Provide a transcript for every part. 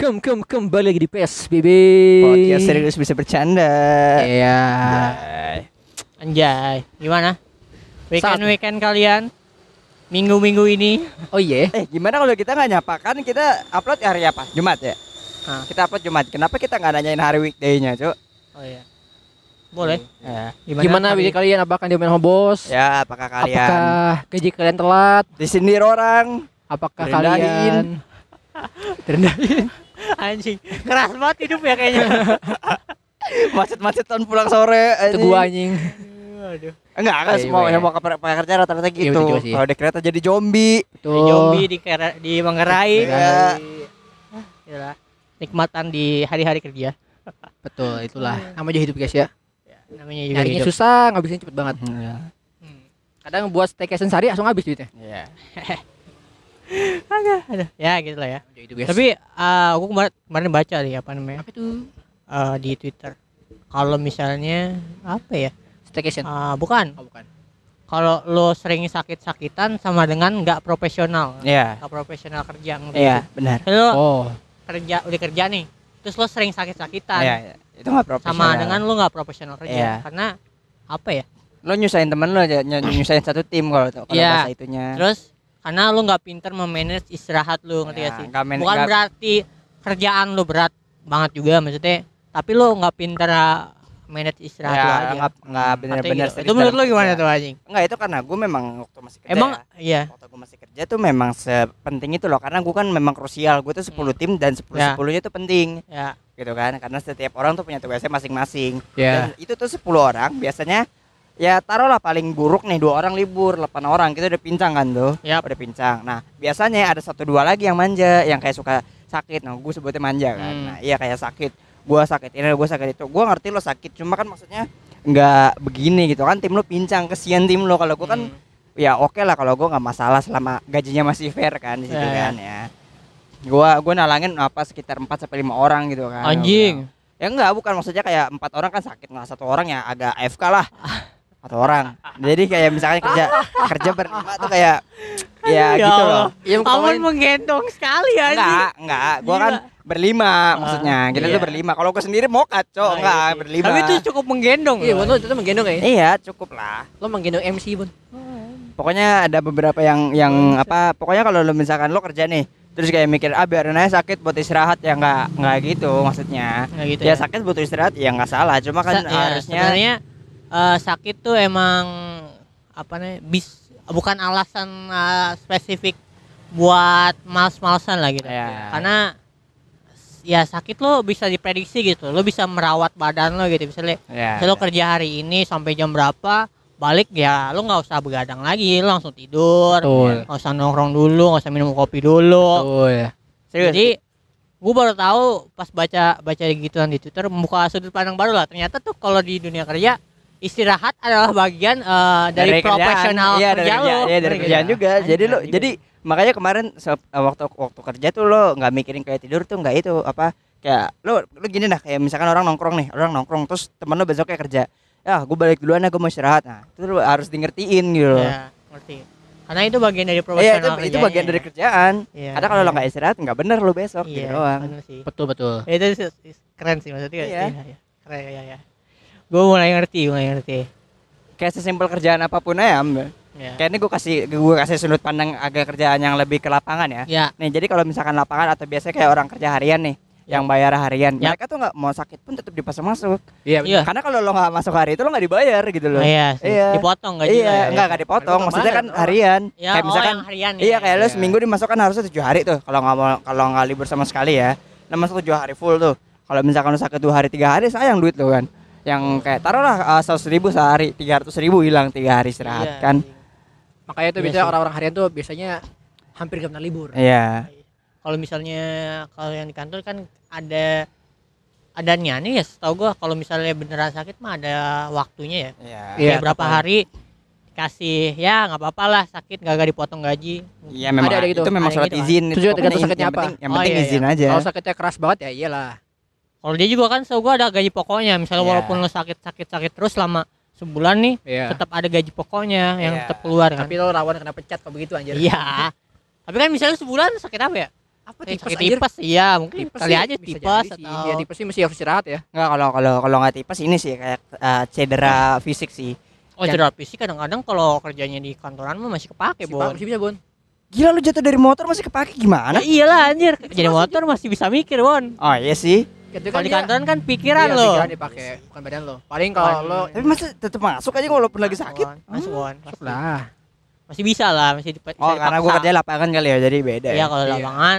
kem kem kembali lagi di PSBB. Podcast serius bisa bercanda. Iya. Anjay, gimana? Weekend Saat- weekend kalian? Minggu-minggu ini? Oh iya. Eh gimana kalau kita nggak nyapa kan kita upload hari apa? Jumat ya. Ah. Kita upload Jumat. Kenapa kita nggak nanyain hari weekday-nya, Cuk? Oh iya. Boleh. Ya. Gimana, weekend kalian? Apakah dia main bos? Ya, apakah kalian Apakah gaji kalian telat? disindir orang? Apakah kalian direndahin? Anjing, keras banget hidup ya kayaknya. Macet-macetan pulang sore. Itu gua anjing. Aduh. Enggak, kan Iya, semua iya. yang mau ke pakai kerja rata-rata Iya, gitu. betul juga sih. Kalau di kereta jadi zombie. Tuh. Zombie di kera, di Manggarai. Iya. Yalah. Nikmatan di hari-hari kerja. Betul, itulah. Namanya hidup guys ya. Namanya juga Nyarinya hidup. susah, ngabisin cepet banget. Iya. Hmm. Kadang buat staycation sehari langsung habis duitnya. Iya. Aduh, ya gitu lah ya. Guys. Tapi eh, aku kemarin, kemarin baca nih apa namanya apa itu? eh, di Twitter. Kalau misalnya apa ya? Staycation. Eh, bukan. Oh, bukan. Kalau lo sering sakit-sakitan sama dengan nggak profesional. Iya. Nggak profesional kerja. Iya, nggak benar. sih? Lo Oh. kerja udah kerja nih. Terus lo sering sakit-sakitan. Iya, iya. Itu nggak profesional. sama dengan lo nggak profesional kerja. Iya. Karena apa ya? lo nyusahin temen lo aja, ny- nyusahin satu tim kalau kalau Iya. bahasa itunya. Terus karena lo nggak pinter memanage istirahat lo ngerti Ya, gak sih? nggak man- Bukan nggak- berarti kerjaan lo berat banget juga maksudnya. Tapi lo nggak pinter uh, manage istirahat ya, lo aja. nggak nggak benar-benar gitu? Itu menurut lo gimana kerja. tuh anjing? Enggak itu karena gue memang waktu masih kerja Emang ya, iya. waktu gue masih kerja tuh memang sepenting itu loh karena gue kan memang krusial gue tuh 10 tim dan 10 Ya. 10 nya tuh penting Ya. gitu kan karena setiap orang tuh punya tugasnya masing-masing Ya. dan itu tuh 10 orang biasanya ya taruhlah paling buruk nih dua orang libur 8 orang. Kita udah pincang kan tuh? Yap. udah pincang. Nah biasanya ada satu dua lagi yang manja yang kayak suka sakit. Nah gue sebutnya manja kan. Hmm. nah iya kayak sakit. Gue sakit ini gue sakit itu. Gue ngerti lo sakit cuma kan maksudnya nggak begini gitu. Kan tim lo pincang kesian tim lo. Kalau gue kan Hmm. ya oke lah kalau gue nggak masalah selama gajinya masih fair kan di situ Ya, ya. kan ya. Gua gua nalangin apa sekitar 4 sampai lima orang gitu kan. Anjing. ya enggak bukan. Maksudnya kayak empat orang kan sakit. Nggak satu orang ya agak AFK lah satu orang. Jadi kayak misalnya kerja kerja berlima tuh kayak ya, Ya gitu loh. Iya, Amun kemarin menggendong sekali anjing. enggak enggak. Gua kan berlima maksudnya. Kita iya. tuh berlima. Kalau gua sendiri mau kacau Ah, enggak iya. berlima. Tapi itu cukup menggendong. Iya, lo itu menggendong ya. iya cukup lah. Lo menggendong MC, Bon. pokoknya ada beberapa yang yang apa pokoknya kalau lo misalkan lo kerja nih terus kayak mikir ah biarin aja sakit buat istirahat. Ya nggak nggak gitu maksudnya. Nggak gitu ya, ya. sakit butuh istirahat ya nggak salah. Cuma kan Sa- ya, harusnya sebenarnya eh, sakit tuh emang apa nih bis bukan alasan eh, spesifik buat males-malesan lah gitu. Ya. Karena ya sakit lo bisa diprediksi gitu. Lo bisa merawat badan lo gitu. Misalnya ya, misalnya lo kerja hari ini sampai jam berapa balik ya lo nggak usah begadang lagi lo langsung tidur Betul. nggak usah nongkrong dulu nggak usah minum kopi dulu Betul serius jadi gue baru tahu pas baca baca gituan di Twitter membuka sudut pandang baru lah. Ternyata tuh kalau di dunia kerja istirahat adalah bagian eh, dari, kerjaan. profesional iya, dari kerja kerja, lo. iya, dari kerjaan juga jadi lo Anjing. jadi makanya kemarin se- eh, waktu waktu kerja tuh lo nggak mikirin kayak tidur tuh nggak itu apa kayak lo lo gini nah kayak misalkan orang nongkrong nih orang nongkrong terus temen lo besoknya kerja ya gue balik duluan ya gue mau istirahat nah itu lo harus di ngertiin gitu Ya, ngerti. Karena itu bagian dari Iya profesional itu, itu kerjanya. bagian dari kerjaan. Iya, Karena kalau lo iya. nggak istirahat nggak bener lo besok Iya, gitu doang. Betul, betul. Ya, itu keren sih maksudnya. Iya. iya. Keren ya ya. Gue mulai ngerti, mulai ngerti. Kayak sesimpel kerjaan apa pun aja. Mbak. Ya. Kayak ini gue kasih gue kasih sudut pandang agak kerjaan yang lebih ke lapangan ya. Ya, Nih jadi kalau misalkan lapangan atau biasanya kayak orang kerja harian nih Ya. yang bayar harian, Ya. mereka tuh nggak mau sakit pun tetap dipasang masuk. Iya, Iya. Karena kalau lo nggak masuk hari itu lo nggak dibayar gitu loh. Oh, iya, sih. Iya. dipotong gaji iya, ya. enggak enggak dipotong. Dipotong Maksudnya kan oh. harian. Ya, kayak oh, misalkan yang harian ya. Iya kayak lo Iya. seminggu dimasukkan harusnya tujuh hari tuh kalau nggak mau kalau nggak libur sama sekali ya. Nah masuk tujuh hari full tuh. Kalau misalkan lo sakit dua hari tiga hari sayang duit lo kan. Yang kayak taruhlah seratus ribu sehari tiga ratus ribu hilang tiga hari istirahat Iya, kan. Makanya itu Iya biasanya orang-orang harian tuh biasanya hampir gak pernah libur. Iya. Kalau misalnya kalau yang di kantor kan ada adanya nih ya setahu gua kalau misalnya beneran sakit mah ada waktunya ya. Iya. Iya, Kayak berapa betul. hari kasih ya nggak apa-apa lah sakit gak, gak dipotong gaji. Iya memang Ada- ada gitu. itu memang Ada surat gitu izin. Itu juga tergantung sakitnya yang apa. penting- Yang Oh, penting iya, izin iya. aja. Kalau sakitnya keras banget ya iyalah. Kalau dia juga kan setahu gua ada gaji pokoknya. Misalnya Iya. walaupun lo sakit sakit sakit terus selama sebulan nih Iya. tetap ada gaji pokoknya yang Iya. tetap keluar kan. Tapi lo rawan kena pecat kalau begitu anjir. Iya. Tapi kan misalnya sebulan sakit apa ya? Apa Eh, tipes sakit tipes iya mungkin Tipes kali sih, aja bisa tipes sih. atau Iya, tipes sih mesti harus istirahat ya. Enggak kalau kalau kalau nggak tipes ini sih kayak eh, cedera fisik sih. oh cedera fisik kadang-kadang kalau kerjanya di kantoran mah masih kepake Masih, bon masih bisa, Bon. Gila lu jatuh dari motor masih kepake ya, gimana? iyalah anjir jadi motor masih bisa mikir bon Oh iya sih. Gitu kalau di kantoran kan pikiran iya, lo pikiran dipakai, bukan badan lo. Paling kalau lo Tapi masih tetap masuk aja walaupun lagi sakit. masuk bon masuk lah. masih bisa lah masih dipa- Oh karena gua dipaksa. kerja lapangan kali ya jadi beda. iya ya. kalau Iya. lapangan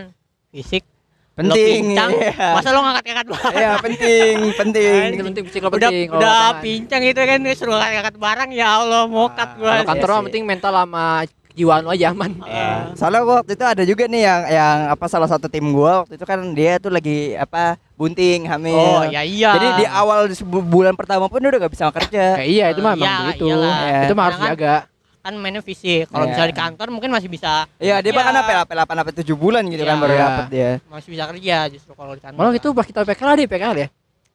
fisik lo Penting. pincang iya. masa lo ngangkat-ngangkat barang Iya penting, penting. Itu penting, psikolo udah penting. kalau udah pincang gitu kan suruh ngangkat barang ya Allah mokat Ah, gua Kalau kantor Iya penting mental sama kejiwaan lo aja aman. Iya. Soalnya gua waktu itu ada juga nih yang yang apa salah satu tim gua waktu itu kan dia tuh lagi apa bunting hamil. oh ya iya Jadi di awal bulan pertama pun udah gak bisa kerja. Eh, iya, itu mah Iya, emang begitu. Iya. Itu mah harus kan jaga. kan mainnya fisik kalau Iya. misalnya di kantor mungkin masih bisa Iya, dia Iya. bahkan apa apa 8 apa 7 bulan gitu kan Iya. baru Iya. dapat dia. masih bisa kerja justru kalau di kantor Malah itu pas kita PKL ada PKL ya.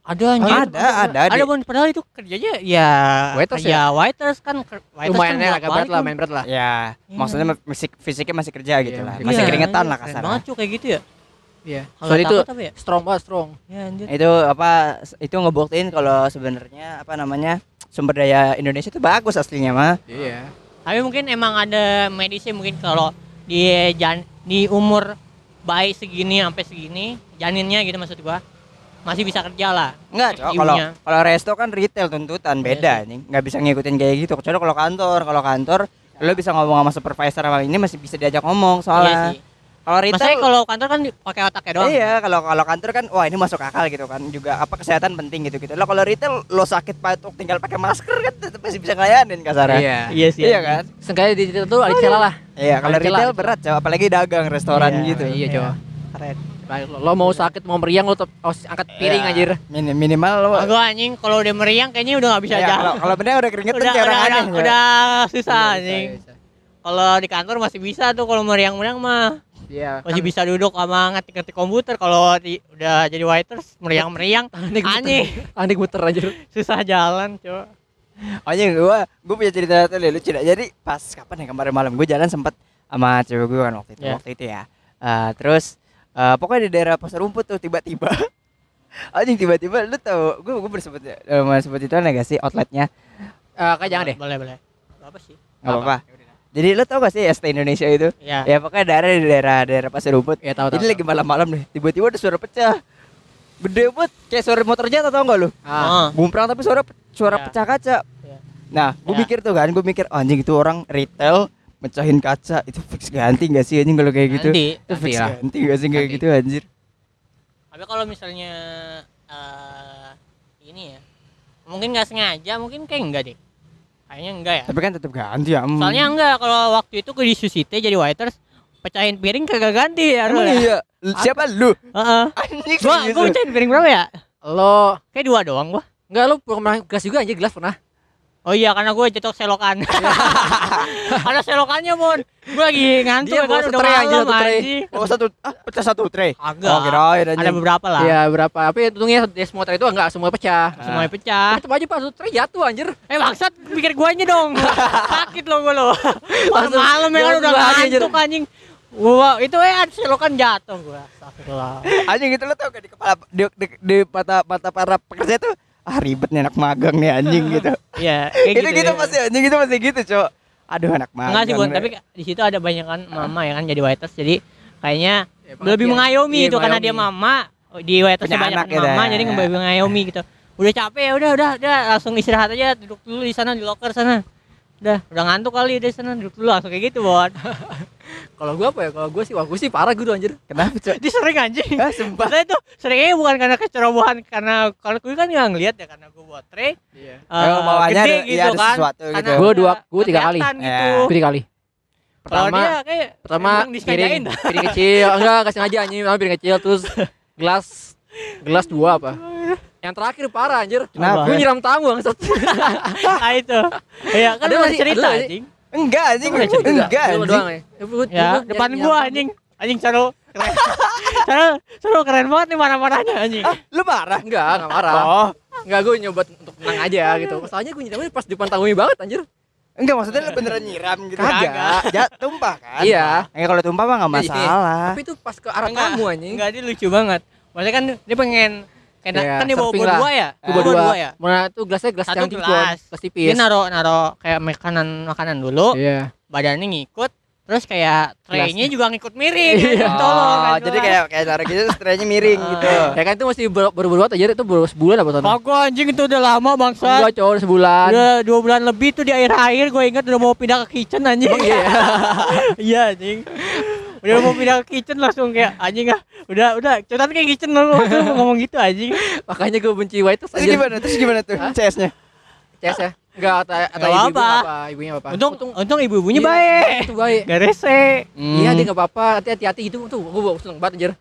ada Oh, anjir ada, ada, ada di- bon padahal itu kerjanya ya Waiters kerja waiters kan waiters Lumayan kan ya agak berat lah, main berat lah. Ya, Iya. maksudnya fisik fisiknya masih kerja gitu Iya, lah. masih Iya, keringetan lah kasarnya. banget cuy kayak gitu ya Iya. Kalau Soalnya itu apa ya strong banget, strong. ya anjir Itu apa itu ngebuktiin kalau sebenarnya apa namanya? sumber daya Indonesia itu bagus aslinya mah. Iya. tapi mungkin emang ada medisnya mungkin kalau di jan di umur bayi segini sampai segini janinnya gitu maksud gua masih bisa kerja lah Enggak, Cok. Kalau kalau resto kan retail tuntutan Iya beda nih. Nggak bisa ngikutin kayak gitu. Kecuali kalau kantor, kalau kantor lo bisa ngomong sama supervisor sama ini masih bisa diajak ngomong iya soalnya. sih Kalau Maksudnya retail kalau kantor kan pakai otaknya doang Iya, kalau kalau kantor kan wah ini masuk akal gitu kan. Juga apa kesehatan penting gitu gitu. Lo kalau retail lo sakit patuk tinggal pakai masker kan tetap masih bisa ngelayanin kasarnya. Iya. iya sih Iya kan? Seenggaknya di situ tuh ada celah lah. Iya, kalau retail ada berat, Cok. apalagi dagang restoran Iya, gitu. Iya, coba. keren Lo, lo mau sakit mau meriang lo tetap harus angkat piring Iya. anjir. Min- minimal lo Agak anjing kalau udah meriang kayaknya udah nggak bisa Iya, jalan. kalau kalau bener udah keringetan udah, kayak udah, orang udah, ya. udah susah Iya, anjing. Kalau di kantor masih bisa tuh kalau meriang-meriang mah Iya. masih kan bisa duduk sama ngetik-ngetik komputer. Kalau udah jadi waiters meriang-meriang Aneh anjing Aneh muter anjir. susah jalan, coba. Anjing gua gua punya cerita tuh lucu. Jadi pas kapan ya kemarin malam gua jalan sempat sama cewek gua kan waktu itu. Iya. Waktu itu ya. Eh, terus eh, pokoknya di daerah pasar rumput tuh tiba-tiba anjing tiba-tiba lu tau gua gua bersebut eh, mau sebut itu gak sih outletnya Eh, kayak jangan deh. Boleh, boleh. Apa sih? nggak apa-apa jadi lu tau gak sih ST Indonesia itu Ya. ya pokoknya daerah di daerah daerah pasar rumput Iya, tahu tahu. ini lagi malam-malam nih tiba-tiba ada suara pecah gede banget kayak suara motor jatuh tau gak lu Ah, Ah, Gumprang tapi suara suara Ya. pecah kaca. Ya. Nah, gue Ya. mikir tuh kan, gue mikir "Oh, anjing itu orang retail mecahin kaca itu fix ganti gak sih anjing kalau kayak gitu? nanti. Itu fix Nanti lah. ganti gak sih kayak gitu anjir? Tapi kalau misalnya eh ini ya. Mungkin nggak sengaja, mungkin kayak enggak deh. Kayaknya enggak ya. Tapi kan tetap ganti ya. mm. Soalnya enggak kalau waktu itu ke di Susite jadi waiters pecahin piring kagak ganti ya. Emang ya? iya. Siapa lu? Heeh. Gua serius gua lu. pecahin piring berapa ya? lo Kayak dua doang gua. enggak lo pernah gelas juga anjir gelas pernah. Oh iya karena gue cetok selokan. Ada selokannya, Mon. Gue lagi ngantuk Dia kan udah aja, malam satu tray. Oh satu, ah pecah satu tray. Agak. Oh kirain Ada beberapa lah. Iya, berapa? Tapi untungnya di semua tray itu enggak semua pecah. Semuanya pecah. Tetep aja pas satu tray jatuh anjir. Eh bangsat pikir guanya dong. Sakit lo gue lo. Langsung Malam ya kan udah ngantuk anjing. Gua itu eh ada selokan jatuh gua. Astagfirullah. Anjing itu lo tau gak di kepala di, di, di mata mata para pekerja tuh ah ribet nih anak magang nih anjing gitu. Iya, kayak itu gitu. gitu ya. pasti anjing itu pasti gitu, Cok. Aduh anak magang. Enggak sih, nih. tapi di situ ada banyak kan mama ya kan jadi waiters. Jadi kayaknya Ya, lebih mengayomi Iya, itu karena dia mama di waiters banyak anak gitu mama ya. jadi lebih mengayomi gitu. Udah capek ya udah udah udah langsung istirahat aja duduk dulu di sana di locker sana. Udah, udah ngantuk kali di sana duduk dulu langsung kayak gitu, Bon. Kalau gua apa ya? Kalau gua sih wah gua sih parah gitu anjir. Kenapa, Cok? Dia sering anjing. Ah, sumpah. Padahal itu seringnya bukan karena kecerobohan karena kalau gue kan nggak ngeliat ya karena gue buat tray Iya. eh, Oh, bawahnya gede ada- iya, gitu ada kan. sesuatu Karena gitu. Gua udah dua- gua tiga kali. Ya. gitu. Gua tiga kali. Pertama dia kayak pertama piring, piring kecil enggak enggak sengaja anjing pertama piring kecil terus gelas gelas dua apa yang terakhir parah anjir Kenapa? gue nyiram tamu bangsat ah itu. Ya kan Ada lu lagi- cerita anjing. Enggak anjing, enggak anjing. doang ya Gua- Ya, gua depan gua anjing. Anjing seru. Keren. seru, seru keren banget nih marah-marahnya anjing. Ah, lu marah? enggak enggak marah Oh, enggak gue nyoba untuk tenang aja gitu soalnya gue nyiramnya pas depan tamunya banget anjir Enggak maksudnya lu beneran nyiram gitu. Kagak. Ja, tumpah kan? Iya. Ya kalau tumpah mah enggak Iya, masalah. Tapi itu pas ke arah Enggak, kamu anjing. Enggak, dia lucu banget. Maksudnya kan dia pengen kayak Iya, kan dia bawa bawa dua ya? Itu berdua. dua ya? Mana tuh gelasnya gelas Satu yang tipis, gelas. gelas Dia tipis. naro naro kayak makanan makanan dulu, Iya. badannya ngikut, terus kayak tray-nya juga ngikut miring. Iya. Tolong. Oh, nggak jadi jelas. kayak kayak cara gitu setelahnya miring Ah. gitu. Ya kan itu masih baru baru buat aja itu baru sebulan apa tahun? Kagak anjing itu udah lama bangsa. Enggak cowok sebulan. Udah dua bulan lebih tuh di air-air gue ingat udah mau pindah ke kitchen anjing. Iya. iya anjing. Udah mau pindah ke kitchen langsung kayak anjing ah. Udah udah cetan kayak kitchen lu langsung ngomong gitu anjing. Makanya gue benci White Terus aja. gimana? Terus gimana tuh Hah? CS-nya? CS ya? Enggak atau atau Nggak ibu-ibu apa-apa. apa? Ibunya apa? Untung untung ibu-ibunya Iya, baik. Itu baik. Gak rese. Iya dia enggak apa-apa. Hati-hati gitu tuh. Gue seneng banget anjir.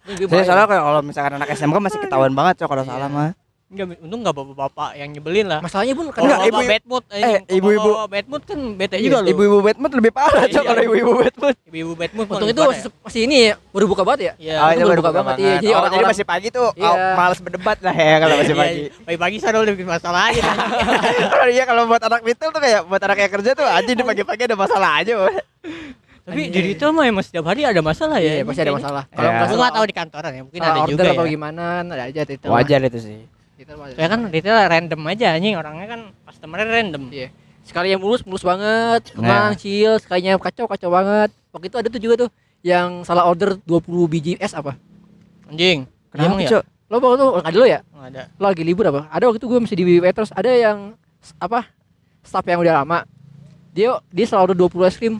Ini ibu Saya soalnya kayak kalau misalkan anak SMK masih ketahuan banget cok kalau Iya. salah mah. Enggak untung enggak bapak-bapak yang nyebelin lah. Masalahnya pun Kalau Enggak, ibu- bad mood eh, ibu-ibu- bad mood kan bete Iya, juga lu. Ibu-ibu bad mood lebih parah cok Iya. kalau ibu-ibu bad mood. ibu-ibu bad mood untung itu masih, masih ini ya, baru buka banget ya. Iya. Oh, itu baru buka buka banget, iya. Jadi Oh, jadi orang-orang- masih pagi tuh Iya. oh, males berdebat lah ya kalau masih Iya, pagi. iya. Pagi-pagi sana udah bikin masalah aja. Kalau iya kalau buat anak mitul tuh kayak buat anak yang kerja tuh aja di pagi-pagi ada masalah aja. Tapi di retail mah emang setiap hari ada masalah ya. Iya, pasti ada masalah. Iya. Kalau enggak tahu di kantoran ya, mungkin ada order juga atau ya. gimana, ada aja itu. Wajar itu sih. Ada. Soalnya kan retail random aja anjing orangnya kan customernya random. Iya. Sekali yang mulus mulus banget, Nah. tenang, chill, sekalinya kacau kacau banget. Waktu itu ada tuh juga tuh yang salah order 20 biji es apa? Anjing. Kenapa Emang ya? Lo waktu itu enggak dulu ya? Nggak ada. Lo lagi libur apa? Ada waktu itu gue masih di Waitrose, ada yang apa? Staff yang udah lama. Dia dia selalu order 20 es krim.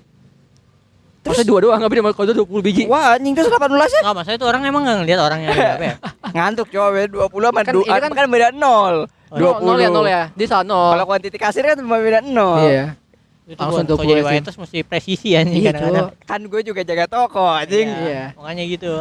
Terus dua doang, enggak beda kalau 20 biji. Wah anjing terus 18 ya? Enggak, maksudnya itu orang emang enggak ngeliat orangnya ya? Ngantuk cok beda 20 sama Kan du- ini kan- kan beda 0. Oh, 20. Nol ya, nol ya. Dia salah nol. Kalau kuantiti kasir kan cuma beda 0. Iya. Itu Langsung 20 jadi waitress mesti presisi anjing Iya, kadang-kadang. Kan gue juga jaga toko anjing. Iya. Makanya gitu.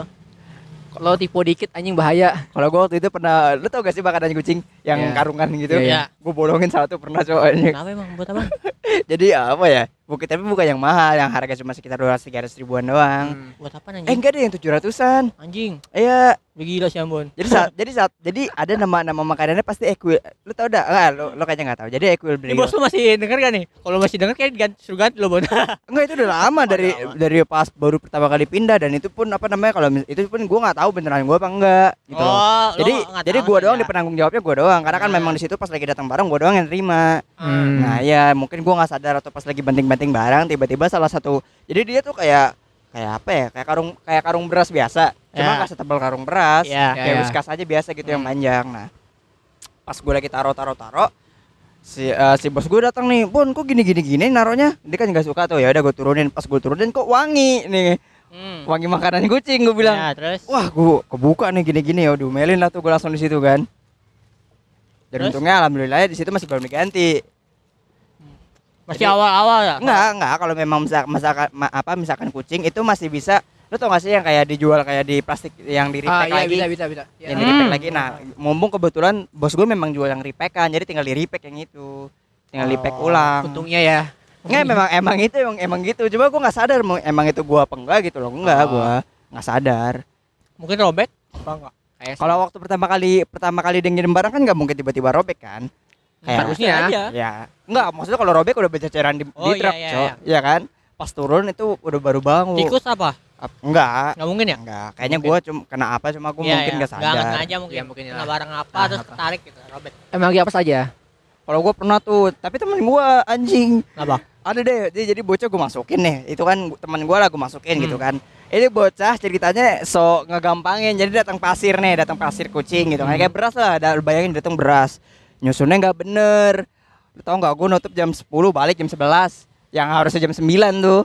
Kalau tipe dikit anjing bahaya. Kalau gue waktu itu pernah, lu tau gak sih makanan kucing yang Iya. karungan gitu? Iya. Gue bolongin satu pernah cowok anjing. Kenapa emang buat apa? Jadi apa ya? Bukan tapi bukan yang mahal, yang harga cuma sekitar 200 300 ribuan doang. Hmm. Buat apa Eh enggak deh yang 700-an. Anjing. Iya, gila sih Ambon. jadi saat jadi saat jadi ada nama nama makanannya pasti equil. Lu tau dah? Enggak, lu, lu kayaknya enggak tahu. Jadi Ini equilibrium. bos lu masih denger gak nih? Kalau masih denger kayak ganti, suruh ganti lo Bon. Enggak itu udah lama dari lama. dari pas baru pertama kali pindah dan itu pun apa namanya kalau itu pun gua nggak tahu beneran gua apa enggak gitu. Oh, Jadi jadi gua doang ya. di penanggung jawabnya gua doang karena kan Nah. memang di situ pas lagi datang barang gua doang yang terima. Hmm. Nah ya mungkin gua nggak sadar atau pas lagi banting-banting barang tiba-tiba salah satu jadi dia tuh kayak kayak apa ya kayak karung kayak karung beras biasa cuma Ya. nggak setebal karung beras Iya. kayak Ya, ya. whiskas aja biasa gitu yang Hmm. panjang nah pas gue lagi taro taro taro si eh, si bos gue datang nih pun kok gini gini gini naruhnya dia kan nggak suka tuh ya udah gue turunin pas gue turunin kok wangi nih Hmm. wangi makanan kucing gue bilang Ya, terus wah gue kebuka nih gini gini ya udah melin lah tuh gue langsung di situ kan dan Terus? untungnya alhamdulillah di situ masih belum diganti masih awal-awal ya? Enggak, enggak kalau memang misalkan, misalkan apa misalkan kucing itu masih bisa lu tau gak sih yang kayak dijual kayak di plastik yang di Ah, repack iya lagi bisa bisa bisa. yang Ya. di repack Hmm. lagi nah mumpung kebetulan bos gue memang jual yang repack kan jadi tinggal di repack yang itu tinggal di repack Oh, ulang Untungnya ya. Enggak memang emang itu emang emang gitu coba gue nggak sadar emang itu gua apa enggak gitu loh enggak Oh. gua nggak sadar Mungkin robek? Apa enggak? Kalau waktu pertama kali pertama kali dia ngirim barang kan nggak mungkin tiba-tiba robek kan kayak Harusnya. aja. ya enggak maksudnya kalau robek udah berceceran di, Oh, di iya, truk iya, Cok. iya. Iya kan pas turun itu udah baru bangun Tikus apa? Ap- enggak Enggak mungkin ya? enggak kayaknya gua cuma kena apa cuma gua Iya, mungkin iya. nggak sadar Nggak sengaja mungkin. Iya, mungkin Kena lah. barang apa Ah, terus apa. ketarik gitu, robek. emang lagi apa saja? kalau gua pernah tuh tapi temen gua anjing Apa? ada deh dia jadi bocah gue masukin nih itu kan teman gue lah gue masukin Hmm. gitu kan ini bocah ceritanya so ngegampangin jadi datang pasir nih datang pasir kucing gitu kan Hmm. kayak beras lah ada bayangin datang beras nyusunnya nggak bener lu tau nggak gue nutup jam 10 balik jam 11 yang harusnya jam 9 tuh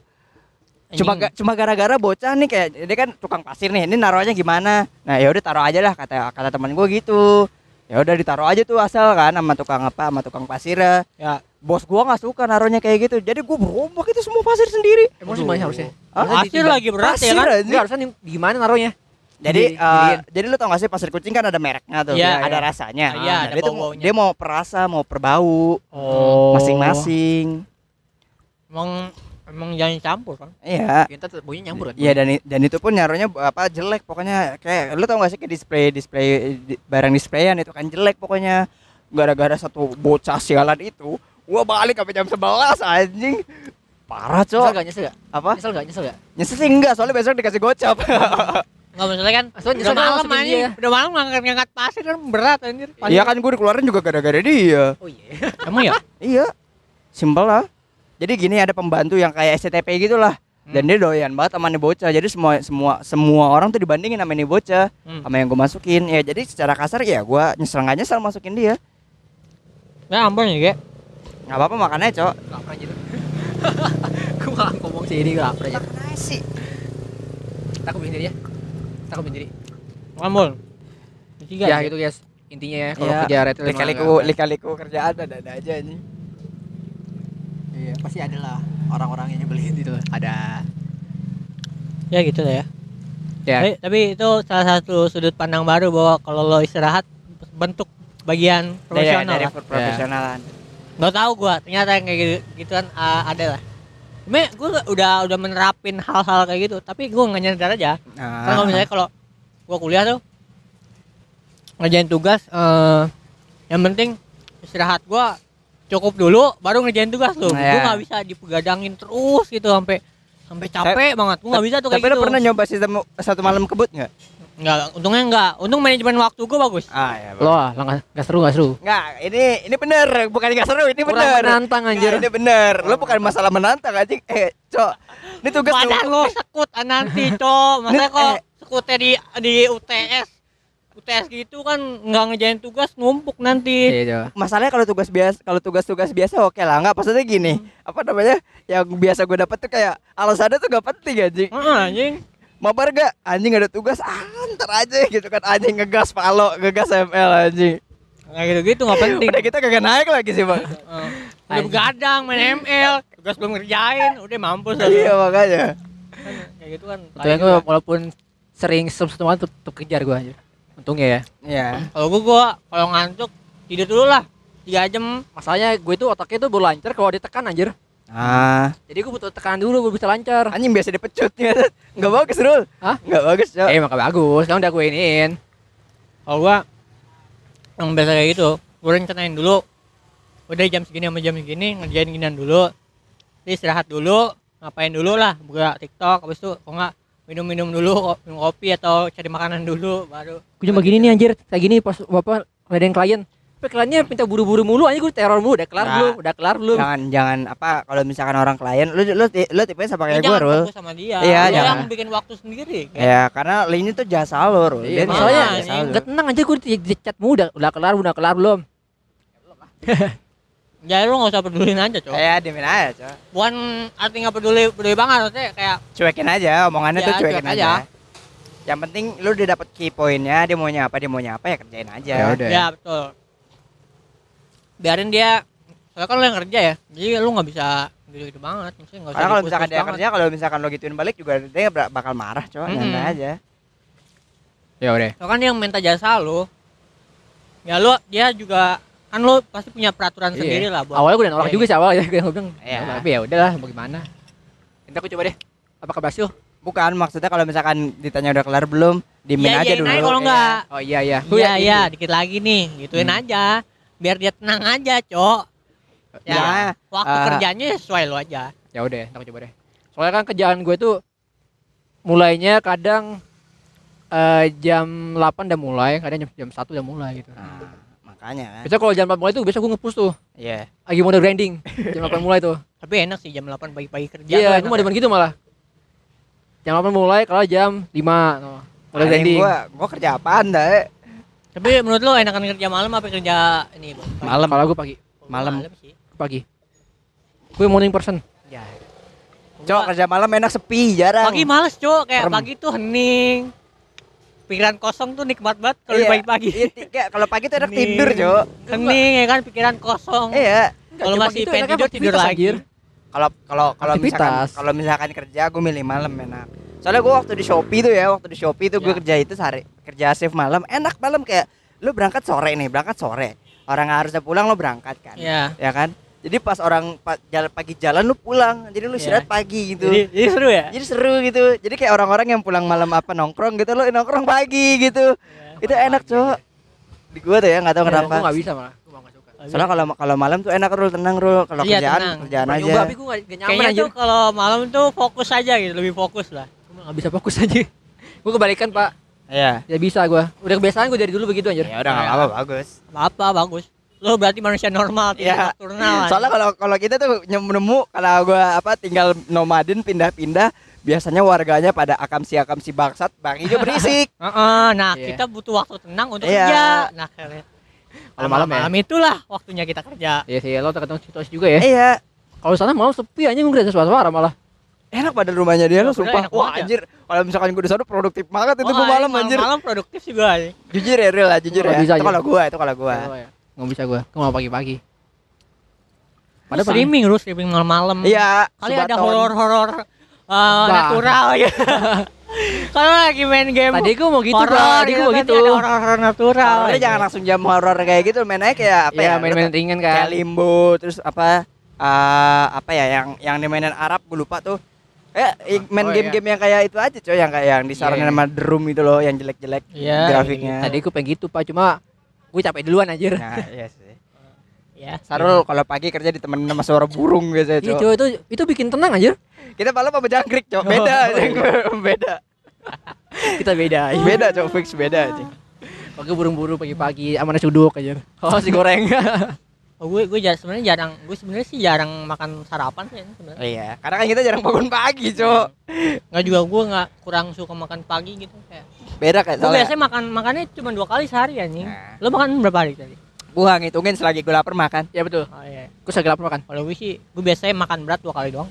cuma ga- cuma gara-gara bocah nih kayak dia kan tukang pasir nih ini naruhnya gimana nah ya udah taruh aja lah kata kata teman gue gitu ya udah ditaruh aja tuh asal kan sama tukang apa sama tukang pasir ya bos gua nggak suka naruhnya kayak gitu jadi gua berombak itu semua pasir sendiri Emang semuanya harusnya. Hah? Pasir lagi berat ya Pasir, kan? anjing. Enggak harusnya gimana naruhnya? Jadi Di- eh, diliin. jadi lu tau gak sih pasir kucing kan ada mereknya tuh Iya, ada iya. rasanya iya, Nah, ada dia tuh mau, bau-baunya. dia mau perasa mau perbau Oh. masing-masing Emang emang jangan campur kan? iya Kita tetap bunyi nyampur kan? Iya dan dan itu pun nyaruhnya apa jelek pokoknya kayak lu tau gak sih kayak display display di- barang displayan itu kan jelek pokoknya gara-gara satu bocah sialan itu Gua balik sampai jam 11 anjing. Parah, Nyesel Cok. gak? Nyesel gak? Apa? Nyesel gak? Nyesel gak? Nyesel sih enggak, soalnya besok dikasih gocap. Enggak masalah kan. Maksudnya Udah nyesel malam dia. Udah malam ngangkat-ngangkat pasir kan berat anjir. Iya kan gue dikeluarin juga gara-gara dia. Oh iya. Emang ya? Iya. Simpel lah. Jadi gini ada pembantu yang kayak SCTP gitu lah. Dan dia doyan banget sama nih bocah. Jadi semua semua semua orang tuh dibandingin sama nih bocah Hmm. sama yang gue masukin. Ya jadi secara kasar ya gue nyesel nggak nyesel masukin dia. Ya ampun ya, Ge. nggak apa-apa makannya, Cok. Lapar aja. Gue malah ngomong sih ini lapar aja. Nasi. Takut bikin diri ya. Bikin diri. Ampun. Tiga. Ya gitu guys. Intinya ya kalau Iya. kerja retail emang Lika-liku kerjaan ada-ada aja nih. Iya, pasti ada lah orang-orang yang nyebelin gitu. Ada. Ya gitu lah ya. Ya. Tapi, tapi itu salah satu sudut pandang baru bahwa kalau lo istirahat bentuk bagian profesional dari lah. profesionalan. Nggak tahu gua, ternyata yang kayak gitu gituan uh, ada lah. Cuma gue udah udah menerapin hal-hal kayak gitu, tapi gue nggak nyadar aja. Karena kalau Nah, misalnya kalau gua kuliah tuh ngerjain tugas, eh yang penting istirahat gua cukup dulu, baru ngerjain tugas tuh. Nah, Gua ya. nggak bisa dipegadangin terus gitu sampai sampai capek banget. Gua nggak bisa tuh kayak tapi gitu. lo pernah nyoba sistem satu malam kebut nggak? Nggak, untungnya enggak. Untung manajemen waktu gua bagus. Ah ya. Lo ah, lah nggak- nggak seru nggak seru. Nggak, ini ini bener, bukan nggak seru, ini Kurang bener. menantang anjir. Nggak, ini bener. Lo bukan masalah menantang anjing. Eh, Cok. Ini tugas lu. lo sekut ah, nanti, Cok. Masa Ini- kok eh. sekutnya di di UTS. UTS gitu kan nggak ngejain tugas numpuk nanti. Iya, coba. Masalahnya kalau tugas biasa, kalau tugas-tugas biasa oke lah, nggak maksudnya gini. Apa namanya? Yang biasa gue dapet tuh kayak alasannya tuh gak penting anjing. Heeh, anjing. Mabar gak? Anjing ada tugas, ah, ntar aja gitu kan anjing ngegas palo, ngegas ML anjing. Nggak gitu-gitu nggak penting. Udah kita kagak naik lagi sih bang. Udah begadang main ML, tugas belum ngerjain, udah mampus lah. iya makanya. Kan Kayak gitu kan. Untungnya gue walaupun sering satu malam tetep, tetep kejar gue anjir. Untungnya ya. Iya. Kalau gua, gua kalau ngantuk tidur dulu lah. 3 jam. Masalahnya gue itu otaknya tuh baru lancar kalau ditekan anjir. Ah, Jadi gue butuh tekanan dulu baru bisa lancar. anjing biasa dipecut ya. Nggak bagus Rul. Hah? Nggak bagus, Cok. Eh emang gak bagus, kan udah gue iniin. Kalau gua yang biasa kayak gitu, gua rencanain dulu. Udah jam segini sama jam segini ngerjain ginian dulu. Terus istirahat dulu, ngapain dulu lah, buka TikTok, habis itu kok enggak minum-minum dulu, minum kopi atau cari makanan dulu baru. Gue cuma gini nih anjir, kayak gini pas bapak ngadain klien. Tapi kliennya minta buru-buru mulu aja gue teror mulu, udah kelar Nah. belum? Udah kelar belum? Jangan jangan apa kalau misalkan orang klien lu lu lu tipenya sama kayak Ya, gue jangan Rul. fokus sama dia. Iya, Lu jangan. yang bikin waktu sendiri. kan? Ya, karena ini tuh jasa lo, Rul. Iya, Dia masalahnya jasa anjing. lu. Gak tenang aja gue di, di chat mulu, udah, udah kelar, udah kelar belum? Jadi lu gak usah pedulin aja, Cok. Kayak diemin aja, Cok. Bukan arti gak peduli, peduli banget maksudnya kayak Cuekin aja, omongannya Ya, tuh cuekin cuek aja. aja. Yang penting lu udah dapet key pointnya, dia maunya apa, dia maunya apa ya kerjain aja. Ya udah. ya betul. Biarin dia soalnya kan lu yang kerja ya. Jadi lu nggak bisa gitu-gitu banget. Maksudnya nggak usah kalau misalkan dia banget. kerja, kalau misalkan lo gituin balik juga dia bakal marah, Cok. Mm-mm. Nyantai aja. Ya udah. Soalnya kan dia yang minta jasa lu. Ya lu dia juga kan lu pasti punya peraturan Iya. sendiri lah buat Awalnya gue udah nolak Iya, juga sih awal ya, gue bilang. Iya. "Ya, Tapi ya udahlah, mau gimana? Nanti aku coba deh. Apakah berhasil? Bukan maksudnya kalau misalkan ditanya udah kelar belum, diemin Iya, aja dulu. aja kalau enggak. Oh iya iya. Iya iya, dikit lagi nih, gituin Hmm. aja. Biar dia tenang aja, Cok. Ya, Ya, waktu eh, kerjanya sesuai lu aja. Ya udah, ntar aku coba deh. Soalnya kan kerjaan gue tuh mulainya kadang eh, jam 8 udah mulai, kadang jam, jam 1 udah mulai gitu. Nah, makanya kan. Biasanya kalau jam 8 mulai tuh biasa gue nge-push tuh. Iya. Lagi mode grinding. jam 8 mulai tuh. Tapi enak sih jam 8 pagi-pagi kerja. Iya, tuh gue mau demen gitu malah. Jam 8 mulai kalau jam 5 no. Mode Paling grinding. gua gua kerja apaan dah? Tapi menurut lu enakan kerja malam apa kerja ini, Bang? Pagi? Malam. Kalau gue pagi, malam. sih. pagi. Gue morning person. Ya. Cok kerja malam enak sepi, jarang. Pagi males, Cok. Kayak Serem. pagi tuh hening. Pikiran kosong tuh nikmat banget kalau Iya, pagi-pagi. Iya, kalau pagi tuh enak Hening. tidur, Cok. Hening ya kan pikiran kosong. Iya. Kalau masih pengen tidur, tidur lagi. Kalau kalau kalau misalkan kalau misalkan kerja gue milih malam enak. Soalnya gue waktu di Shopee tuh ya, waktu di Shopee tuh gue Ya. kerja itu sehari kerja shift malam, enak malam kayak lu berangkat sore nih, berangkat sore. Orang harusnya pulang lo berangkat kan. Iya. Ya kan? Jadi pas orang pa, jalan pagi jalan lu pulang, jadi lu istirahat pagi gitu. Jadi, jadi seru ya? Jadi seru gitu. Jadi kayak orang-orang yang pulang malam apa nongkrong gitu lo nongkrong pagi gitu. Iya, itu enak, Cok. Di gua tuh ya nggak tahu Gue kenapa. gak bisa malah. Gue. Soalnya kalau kalau malam tuh enak Rul, tenang Rul. Kalau Iya, kerjaan, tenang. kerjaan Pernah aja. tapi gue gak, gak nyaman kayaknya anjir tuh kalau malam tuh fokus aja gitu lebih fokus lah Gue gak bisa fokus aja Gue kebalikan pak Iya. Ya bisa gue Udah kebiasaan gue dari dulu begitu anjir Ya udah enggak apa-apa, bagus. apa bagus lo berarti manusia normal tidak Iya. nocturnal Soalnya kalau kalau kita tuh nemu kalau gua apa tinggal nomaden pindah-pindah biasanya warganya pada akamsi-akamsi bangsat, baginya berisik. Heeh, nah Iya. kita butuh waktu tenang untuk Iya. kerja nah kalian Kalau malam ya? malam itulah waktunya kita kerja Iya sih lo tergantung situasi juga ya Iya. Kalau sana malam sepi aja gue ngeliat suara-suara malah Enak pada rumahnya dia lo sumpah. Wah banget ya. anjir, kalau misalkan gua di sana produktif banget itu Wah, gua malam anjir. malam produktif sih gua nih. Jujur ya real lah, jujur Nggak ya. bisa Itu aja. kalau gua, itu kalau gua. Oh, ya. Nggak bisa gue Gue mau pagi-pagi Padahal streaming lu streaming malam-malam Iya, kali ada horor-horor uh, natural ya kalau lagi main game Tadi gue mau gitu horor Bang. Tadi gue mau gitu. ada horor-horor natural. Horornya jangan langsung jam horor kayak gitu, main aja kayak apa Iya ya? main-main ringan kayak kan limbo terus apa eh, apa ya yang yang di mainan Arab gue lupa tuh. Eh main Oh, game-game yang kayak itu aja coy yang kayak yang disarankan Iya, iya. sama The Room itu loh yang jelek-jelek Iya, grafiknya. Tadi gue pengen gitu pak. Cuma gue capek duluan anjir. Nah iya sih ya. Sarul kalau pagi kerja ditemenin sama suara burung biasanya Iya coy cuy itu, itu bikin tenang anjir. Kita malam sama jangkrik coy beda Oh, beda. Kita beda aja beda coy fix beda aja Pakai buru-buru pagi-pagi sama nasi uduk aja. Oh si goreng. Oh, gue gue jar- sebenarnya jarang gue sebenarnya sih jarang makan sarapan sih sebenarnya. Oh, iya karena kan kita jarang bangun pagi coy nggak juga gue nggak kurang suka makan pagi gitu kayak. Beda kayak gue soalnya. biasanya makan makannya cuma dua kali sehari anjing. Nah. lo makan berapa hari tadi gua ngitungin selagi gue lapar makan. Ya betul. Oh iya. Gue segala lapar makan. Kalau gue sih gue biasanya makan berat dua kali doang.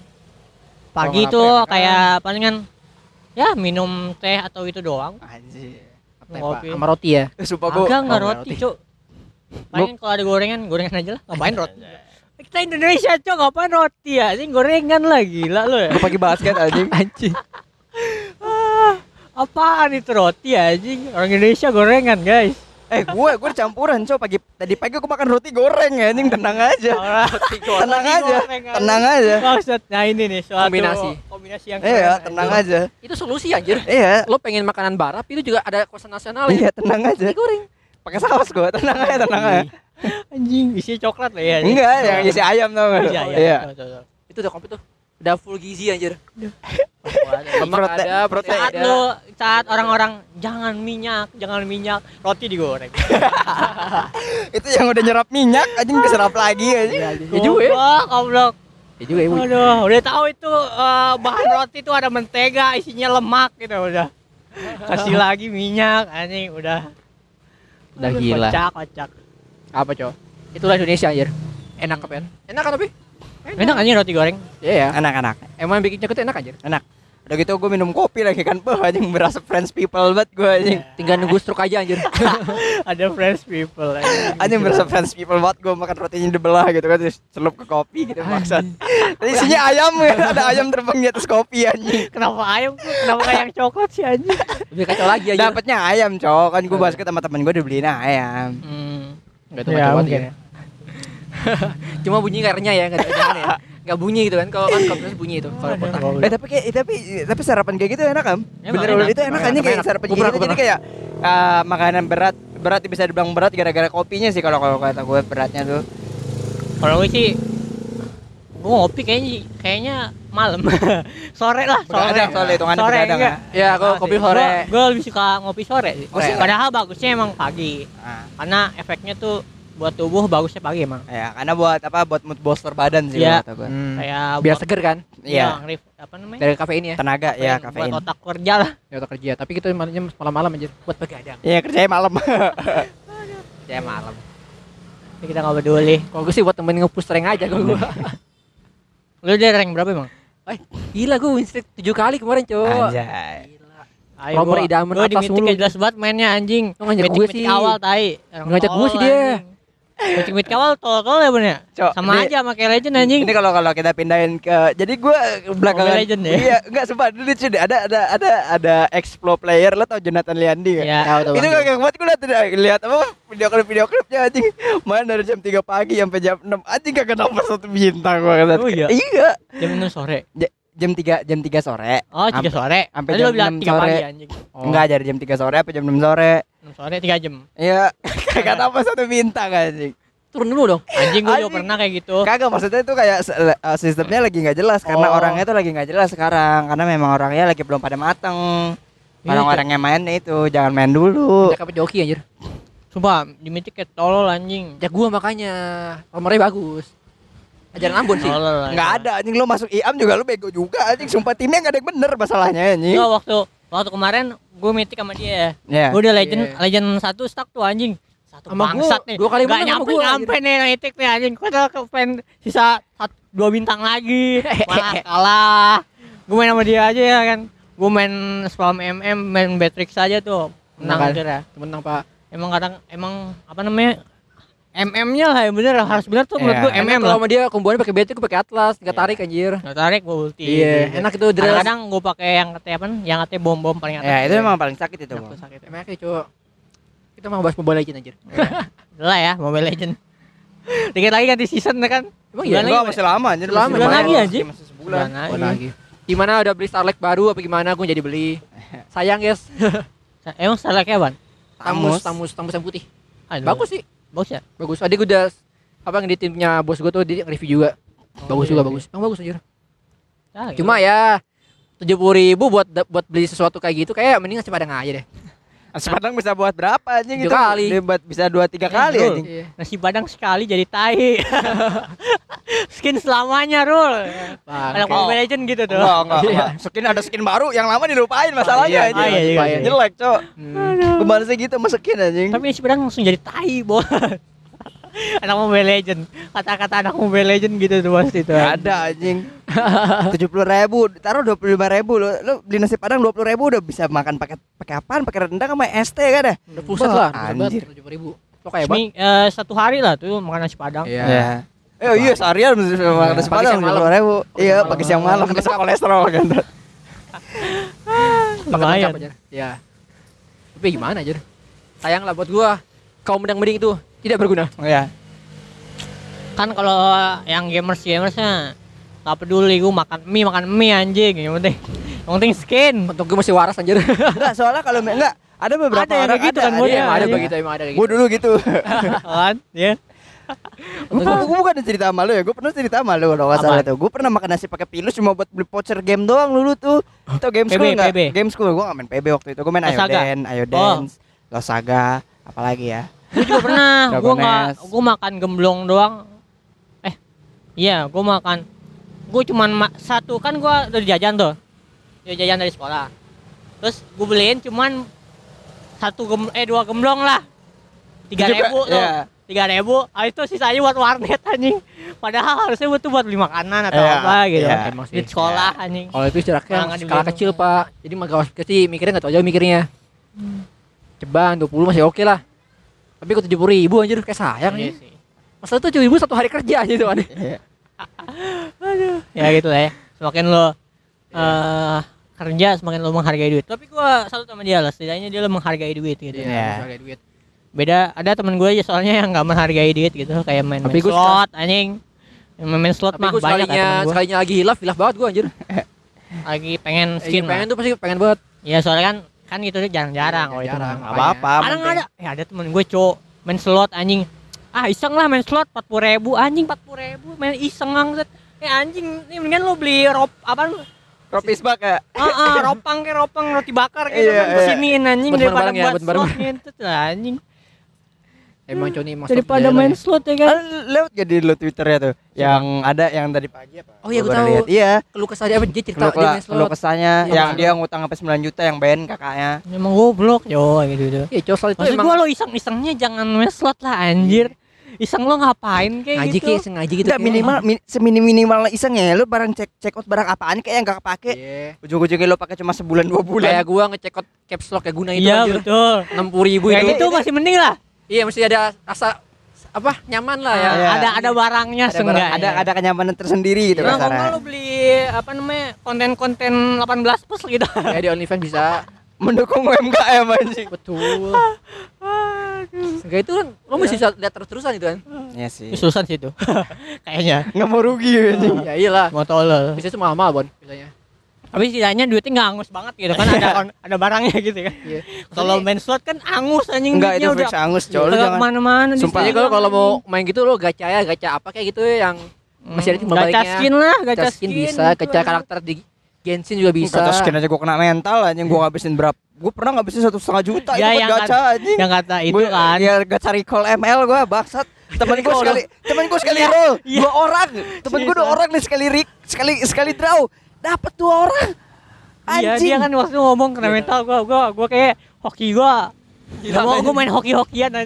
Pagi ya, kayak palingan ya minum teh atau itu doang. Anjir. Apa, Ngopi. Pak? Sama roti ya? Sumpah gua agak nggak roti roti. cuk. Paling kalau ada gorengan gorengan aja lah. Ngapain roti? Kita Indonesia cuk ngapain roti ya? Ini gorengan lah gila lo ya. Pagi basket anjing? Anjing. Ah, apaan itu roti anjing? Orang Indonesia gorengan guys Eh gue gue campuran cow pagi tadi pagi gue makan roti goreng ya. Anjing tenang aja. Tenang aja. Tenang aja. Maksud, nah ini nih suatu Kombinasi. kombinasi yang iya tenang anjing. aja. Itu solusi anjir. Iya. Lo pengen makanan barat itu juga ada kawasan nasional iya ya tenang aja. Roti goreng. Pakai saus gue tenang aja tenang aja. Anjing isi coklat lah ya anjing. enggak yang isi ayam tau gak Iya, iya. iya. Itu udah komplit tuh. Udah full gizi anjir Prote- Lemak ada protein saat ada lu saat orang-orang jangan minyak jangan minyak roti digoreng itu yang udah nyerap minyak anjing keserap lagi anjing Ya juga ya Wah, goblok. Ya juga ya. Aduh, udah tahu itu eh, bahan roti itu ada mentega, isinya lemak gitu udah. Kasih lagi minyak, anjing udah. Udah gila. Kocak, kocak. Apa cow Itulah Indonesia anjir Enak kan Enak kan tapi Enak anjing roti goreng. Iya ya anak-anak Emang yang bikin cakep tuh enak anjir enak. Udah gitu gue minum kopi lagi kan. Bah anjing berasa friends people banget gue anjing. Tinggal nunggu stroke aja anjir. Ada friends people anjing. anjing berasa friends people banget gue makan rotinya dibelah gitu kan terus celup ke kopi gitu maksud isinya ayam ya. Ada ayam terbang di atas kopi anjing. Kenapa ayam? Kenapa kayak yang coklat sih anjing? Lebih kacau lagi anjir. Dapatnya ayam cok. Kan gue basket sama temen gue dibeliin ayam. Hmm. Enggak tahu Ya, mungkin. ya Cuma bunyi karena ya Enggak jangan ya Enggak bunyi gitu kan Kalau kan kompresor bunyi itu Kalau kotak Eh tapi kayak tapi tapi sarapan kayak gitu enak kan? Bener enak. itu enak kan kayak enak. sarapan kayak gitu jadi kayak eh, makanan berat berat bisa dibilang berat gara-gara kopinya sih kalau kalau kata gue beratnya tuh. Kalau gue sih gue ngopi kayaknya kayaknya malam. sore lah, sore. Begadang soalnya hitungannya sore enggak. Ya kalau kopi sore Gue lebih suka ngopi sore sih. Oh, sih? Padahal bagusnya emang pagi. Nah, Karena efeknya tuh buat tubuh bagusnya pagi emang. ya karena buat apa buat mood booster badan sih Iya. kata gue. Hmm. Kayak Biar buat- seger kan Iya. nge-ref- apa namanya? Dari kafein ya Tenaga ya Kafein, kafein. Buat otak kerja lah. Ya otak kerja Tapi kita malamnya malam-malam anjir Buat begadang Iya kerjanya malam. Ya malam Jadi kita nggak peduli. Kalau gue sih buat temen nge-push rank aja kalau gue Lu udah rank berapa emang? Eh, Gila gue win streak 7 kali kemarin cow Anjay. Ayo gua- idaman gua di atas Mythic mulu. ya jelas banget mainnya anjing. Lu ngajak Mythic- gue sih. awal tai. Ngajak gue sih dia. Anjing. Mythic Mythic awal tol-tol ya bener. Cok, Sama ini- aja sama kayak Legend anjing. Ini kalau kalau kita pindahin ke jadi gue belakangan Mobile Legend ya? Iya, enggak sumpah dulu cuy ada ada ada ada Explo player lo tau Jonathan Liandi kan? Iya. Tahu tuh itu Bang. gak buat gue liat lihat apa video klip video klipnya anjing main dari jam 3 pagi sampai jam 6 anjing kagak dapat satu bintang gue kata Oh iya? iya Jam 6 sore. J- jam 3 jam 3 sore Oh, 3 Sampai- sore. sampai jam lu bilang 6 3 sore. pagi anjing. Oh. enggak dari jam 3 sore apa jam 6 sore 6 sore 3 jam. iya kagak dapat satu bintang anjing turun dulu dong. Anjing gue juga pernah kayak gitu. Kagak maksudnya itu kayak uh, sistemnya lagi nggak jelas karena Oh. orangnya tuh lagi nggak jelas sekarang karena memang orangnya lagi belum pada mateng. Iya, Orang-orang yang main itu jangan main dulu. Jack apa joki anjir. Sumpah, di Mythic kayak tolol anjing. Jak gua makanya nomornya bagus. Ajaran Ambon sih. Tolol. Nggak ada anjing lo masuk IAM juga lo bego juga anjing sumpah timnya nggak ada yang bener masalahnya anjing. Yo, waktu waktu kemarin gue Mythic sama dia. Ya. Gue udah legend Iya. legend satu stuck tuh anjing. Satu Sama gua, bangsat nih. dua kali sama nyampe gua, nyampe nih Mythic nih anjing. Gue udah ke fan sisa satu, dua bintang lagi. Malah kalah. Gue main sama dia aja ya kan. Gue main spam MM, main Batrix aja tuh. Menang Menang kan? aja ya. Menang Pak. Emang kadang emang apa namanya? MM-nya lah yang bener harus bener tuh menurut Iya. gue MM kalau lah. sama dia kombonya pakai BT gue pakai Atlas, enggak Iya. tarik anjir. Nggak tarik gue ulti. Iya, enak itu dress. Kadang-kadang gue pakai yang katanya apa? Yang katanya bom-bom paling atas. Ya itu memang paling sakit itu. Enak Bang. tuh sakit. Enak ya, cowok. Kita mau bahas Mobile Legends anjir. Lah ya, Mobile Legend. Dikit lagi ganti season ya kan? Emang iya? Enggak masih lama anjir. Lama, masih lagi, anjing. Masih sebulan. Bulan Oh, lagi. Gimana udah beli Starlight baru apa gimana? Gue jadi beli. Sayang guys. Emang salah kayak ban? Tamus, tamus, tamus yang putih. Aduh. Bagus sih. Bagus ya? Bagus. Tadi gue udah apa yang di timnya bos gue tuh di review juga. bagus iya, juga iya. bagus. Emang bagus anjir. Ah, Cuma ya tujuh puluh ribu buat buat beli sesuatu kayak gitu kayak mending nasi padang aja deh. Nasi Padang bisa buat berapa anjing itu? kali. Buat bisa 2 3 Eh, kali bro. anjing. Iya. nasi padang sekali jadi tai. skin selamanya, Rul. Ada. Mobile Legend gitu tuh. Enggak, enggak, Iya. enggak. Skin ada skin baru, yang lama dilupain masalahnya Iya, anjing. Ah, iya, iya, iya. Jelek, Cok. Hmm. Gimana sih gitu sama skin anjing? Tapi nasi padang langsung jadi tai, bos. Anak Mobile Legend. Kata-kata anak Mobile Legend gitu tuh pasti tuh. Gak ada anjing. Tujuh puluh ribu, taruh dua puluh lima ribu lo, lo beli nasi padang dua puluh ribu udah bisa makan pakai pakai apaan? Pakai rendang sama ST kan dah? Udah pusat lah, Anjir. tujuh ribu. Lo kayak eh, satu hari lah tuh makan nasi padang. Iya. Eh iya seharian makan nasi padang siang tujuh malam. puluh ribu. Pagi Iya siang pakai malam. siang malam siang. kolesterol kan. Lumayan. Ya. Tapi gimana aja? Sayang lah buat gua. Kaum mendang mending itu tidak berguna. Iya. kan kalau yang gamers gamersnya nggak peduli gue makan mie makan mie anjing yang penting yang penting skin Untuk gua masih waras anjir. Enggak, soalnya kalau enggak ada beberapa Ada yang orang gitu ada, kan, ada, Bud, yang ya? Ada iya. begitu, emang ada kayak Gue gitu. dulu gitu. kan ya gue gue bukan cerita sama lu ya, gue pernah cerita sama lu kalau nggak salah tuh. Gue pernah makan nasi pakai pilus cuma buat beli voucher game doang dulu tuh. Itu game PB, school enggak? PB. Game school gue gak main PB waktu itu. Gue main Ayo. Dance, Ayo Dance, Losaga, apalagi ya. Gue juga pernah gue nggak gue makan gemblong doang eh iya gue makan gue cuman ma- satu kan gue dari jajan tuh ya jajan dari sekolah terus gue beliin cuman satu gem eh dua gemblong lah tiga ribu tuh iya. tiga ribu ah itu sisanya buat warnet anjing padahal harusnya buat buat beli makanan atau Iya, apa gitu. Emang sih. di sekolah anjing Kalau itu jaraknya nggak skala kecil. Pak. Jadi mah gawas kecil mikirnya enggak tahu jauh mikirnya. Ceban 20 masih oke lah. Tapi kok 70 ribu anjir kayak sayang Iya nih. sih. Masa tuh 7 ribu satu hari kerja aja tuh aneh. ya gitu lah ya semakin lo eh kerja semakin lo menghargai duit tapi gua salut sama dia lah setidaknya dia lo menghargai duit gitu Iya. sebagai duit. beda ada temen gue aja soalnya yang nggak menghargai duit gitu kayak main, main Tapi gua slot anjing yang main, main slot Tapi mah banyak sekalinya gua sekalinya lagi hilaf, hilaf banget gua anjir. lagi pengen Skin pengen lah. tuh pasti pengen banget. ya soalnya kan kan gitu tuh jarang-jarang. Kalau itu Jarang, apa-apa. kadang penting. ada. Ya ada temen gue cowok main slot anjing. Ah iseng lah main slot 40 ribu. Anjing 40 ribu. Main iseng angset eh anjing ini mendingan lo beli rop apa Ropis bak ya. Ah, ah, ropang kayak ropang roti bakar gitu Iya, kan. iya. kesiniin anjing daripada ya, buat slot gitu anjing Emang Coni emang daripada slot main lah slot ya kan Ah, Lewat gak di lu Twitternya tuh? Yang ada yang tadi pagi apa? Oh iya, baru tahu. lihat. Iya. ya. Keluh kesah dia apa dia cerita Keluh dia main keluh slot. kesahnya Iya, yang dia ngutang sampai 9 juta yang BN kakaknya. emang goblok yo gitu gitu Iya, cowok itu maksud emang gua lo iseng-isengnya jangan main slot lah anjir iseng lo ngapain kayak ngaji gitu kayak sengaja gitu. Enggak minimal min, seminim minimal iseng ya lu barang cek check out barang apaan kayak yang gak kepake. Iya. Ujung-ujungnya lu pakai cuma sebulan dua bulan. Kayak gua ngecek out caps lock kayak guna itu iya betul 60 ribu kayak itu. gitu masih mending lah Iya, mesti ada rasa apa nyaman lah ya. Iya. ada ada barangnya Ada seenggaknya ada ada kenyamanan tersendiri gitu Nah, kalau kasarnya. nggak lo beli apa namanya konten-konten 18 plus gitu Ya di OnlyFans bisa. Mendukung UMKM anjing. Betul. Enggak itu kan lo mesti bisa lihat terus-terusan itu kan. Iya sih. susah sih itu kayaknya Nggak mau rugi anjing. ya iyalah. mau tolol Bisa itu mahal-mahal, Bon, biasanya. Tapi setidaknya duitnya nggak angus banget gitu kan ada on- ada barangnya gitu kan. Iya. Kalau main slot kan angus anjing Enggak itu fix angus, coy. Lu jangan ke mana-mana di Sumpah. Kalau kalau mau main gitu lo gacha ya, gacha apa kayak gitu ya yang masih ada timbal gacha baliknya. skin lah, gacha, gacha skin bisa, gitu gacha karakter di Genshin juga bisa. Kata skin aja gua kena mental anjing gua ngabisin berapa? Gua pernah ngabisin satu setengah juta Ya, itu yang gacha anjing. Yang kata itu Gua- kan. Ya gacha recall ML gua bangsat. Temen gua sekali, temen gua sekali roll iya. dua orang. Temen gua dua orang nih sekali rik, sekali sekali draw. Dapat dua orang. Iya Anjing. dia kan waktu ngomong kena mental gua gua gua kayak hoki gua. Iya, Gak mau gua main hoki-hokian kan.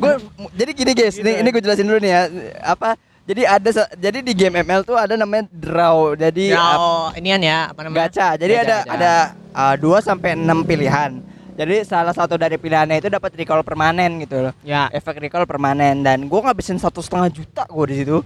Gua jadi gini guys, ini ini gue jelasin dulu nih ya. Apa? Jadi ada jadi di game ML tuh ada namanya draw. Jadi Ya, ap- inian ya apa namanya? gacha. Jadi Gacha, ada gacha. ada uh, 2 sampai 6 pilihan. Jadi salah satu dari pilihannya itu dapat recall permanen gitu loh. Ya. Efek recall permanen dan gua ngabisin satu setengah juta gua di situ.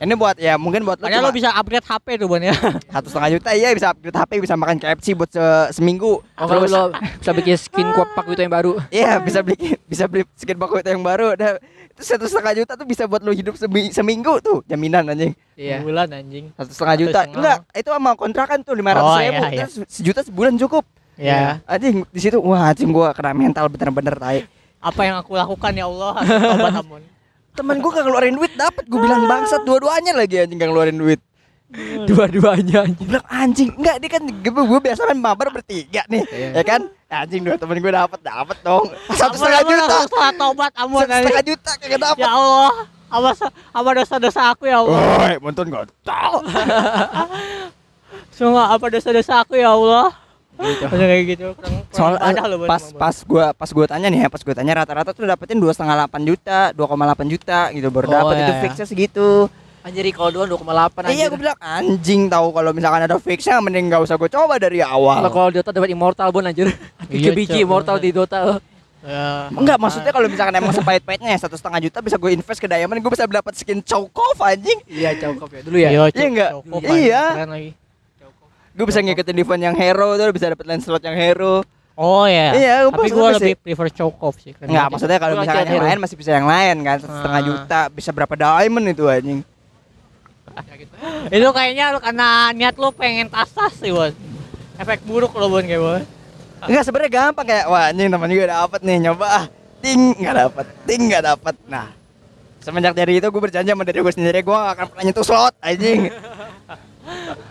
Ini buat ya mungkin buat lo Padahal lo cuma bisa upgrade HP tuh Bon ya. satu setengah juta iya bisa upgrade HP bisa makan KFC buat se- seminggu. Oh, kalau Terus- lo bisa bikin skin kopak gitu yang baru. Iya bisa beli bisa beli skin baku itu yang baru. Udah itu satu setengah juta tuh bisa buat lo hidup semi- seminggu tuh jaminan anjing. Iya. Bulan anjing. Satu setengah Satu juta. setengah. Enggak, itu sama kontrakan tuh lima ratus Oh, ribu. iya, iya. Sejuta sebulan cukup. Ya. Anjing di situ wah anjing gua kena mental bener-bener tai. Apa yang aku lakukan ya Allah? Tobat ampun. Temen gua gak ngeluarin duit dapat gua bilang bangsat dua-duanya lagi anjing gak ngeluarin duit. Dua-duanya anjing. Bilang anjing enggak dia kan gua biasa kan mabar bertiga nih Iya. ya kan anjing dua temen gua dapat dapat dong satu setengah juta salah tobat ampun. satu setengah juta kagak dapat Ya Allah, apa apa dosa-dosa aku ya Allah. Woi, montun gak tahu. Semua apa dosa-dosa aku ya Allah. Gitu. kayak gitu. Kurang, kurang Soal ibadah loh pas pas gua pas gua tanya nih ya, pas gua tanya rata-rata tuh dapetin dua setengah delapan juta, 2,8 juta gitu baru Oh, dapat iya, itu iya. fixnya segitu. Anjir kalau doang 2,8 anjir. Iya, gua bilang anjing tahu kalau misalkan ada fixnya mending gak usah gua coba dari Kalau awal. kalau Dota dapat immortal bon anjir. Tiga Iya, biji immortal di Dota. Ya. Enggak, maksudnya kalau misalkan emang sepahit-pahitnya ya satu setengah juta bisa gue invest ke diamond, gue bisa dapat skin Chokov anjing. Iya cukup ya dulu ya. Iya, Iya enggak? Iya. Keren lagi. Gue bisa ngikutin event yang hero tuh, bisa dapat lane slot yang hero. Oh ya. Iya, gua Tapi pas lebih sih. prefer Chokov sih. Enggak, maksudnya kalau misalkan liat yang hero. lain masih bisa yang lain kan, satu setengah Ah. juta, bisa berapa diamond itu anjing. Itu kayaknya lu karena niat lu pengen tasas sih, Bos. Efek buruk lo, Bon, kayak Bos. Enggak sebenarnya gampang kayak wah anjing teman juga dapat nih nyoba ah ting nggak dapat ting nggak dapat nah semenjak dari itu gue berjanji sama diri gue sendiri gue gak akan pernah nyentuh slot anjing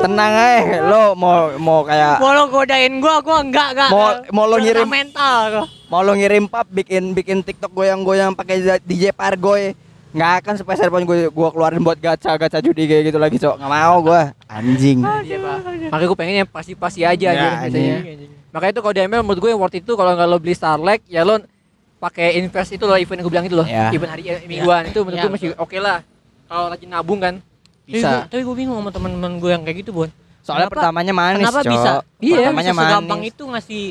tenang aja lo mau mau kayak Mau lo godain gua, gua enggak, enggak. Mau- mau lo ngirim- mental gua. mau lo ngirim pap bikin bikin tiktok goyang-goyang pakai DJ Pargoy nggak akan sepeser pun gue gue keluarin buat gacha gacha judi kayak gitu lagi cok nggak mau gue anjing Iya. Makanya gue pengen yang pasti-pasti aja Ya, biasanya. Makanya itu kalau di ML menurut gue yang worth itu kalau nggak lo beli Starlight ya lo pakai invest itu loh event yang gue bilang itu loh. Ya. Event hari eh, mingguan itu menurut Ya, gue masih oke lah. Kalau rajin nabung kan bisa. Tapi, gue bingung sama teman-teman gue yang kayak gitu, Bon. soalnya Kenapa- pertamanya manis Kenapa cok bisa? Iya, pertamanya bisa segampang manis itu ngasih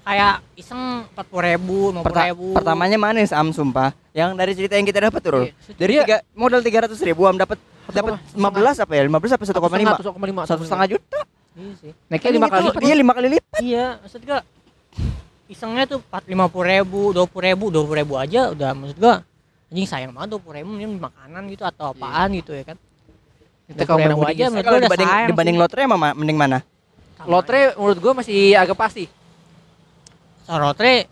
kayak iseng 40 ribu, 50 Perta- ribu. pertamanya manis am sumpah yang dari cerita yang kita dapat tuh. Iya. dari tiga modal tiga ratus ribu am dapat dapat lima belas apa ya lima belas apa satu koma lima Satu koma lima. satu setengah juta Iya sih. Naiknya lima kali lipat. iya lima kali lipat Iya, maksud gua isengnya tuh 4 50 ribu, 20 ribu, 20 ribu aja udah maksud gua anjing sayang banget 20 ribu mending makanan gitu atau apaan gitu ya kan. Kita 20 kalau menang aja menurut gua udah dibanding sayang dibanding sih. lotre emang ma- mending mana Sama Lotre menurut gue masih agak pasti. So, lotre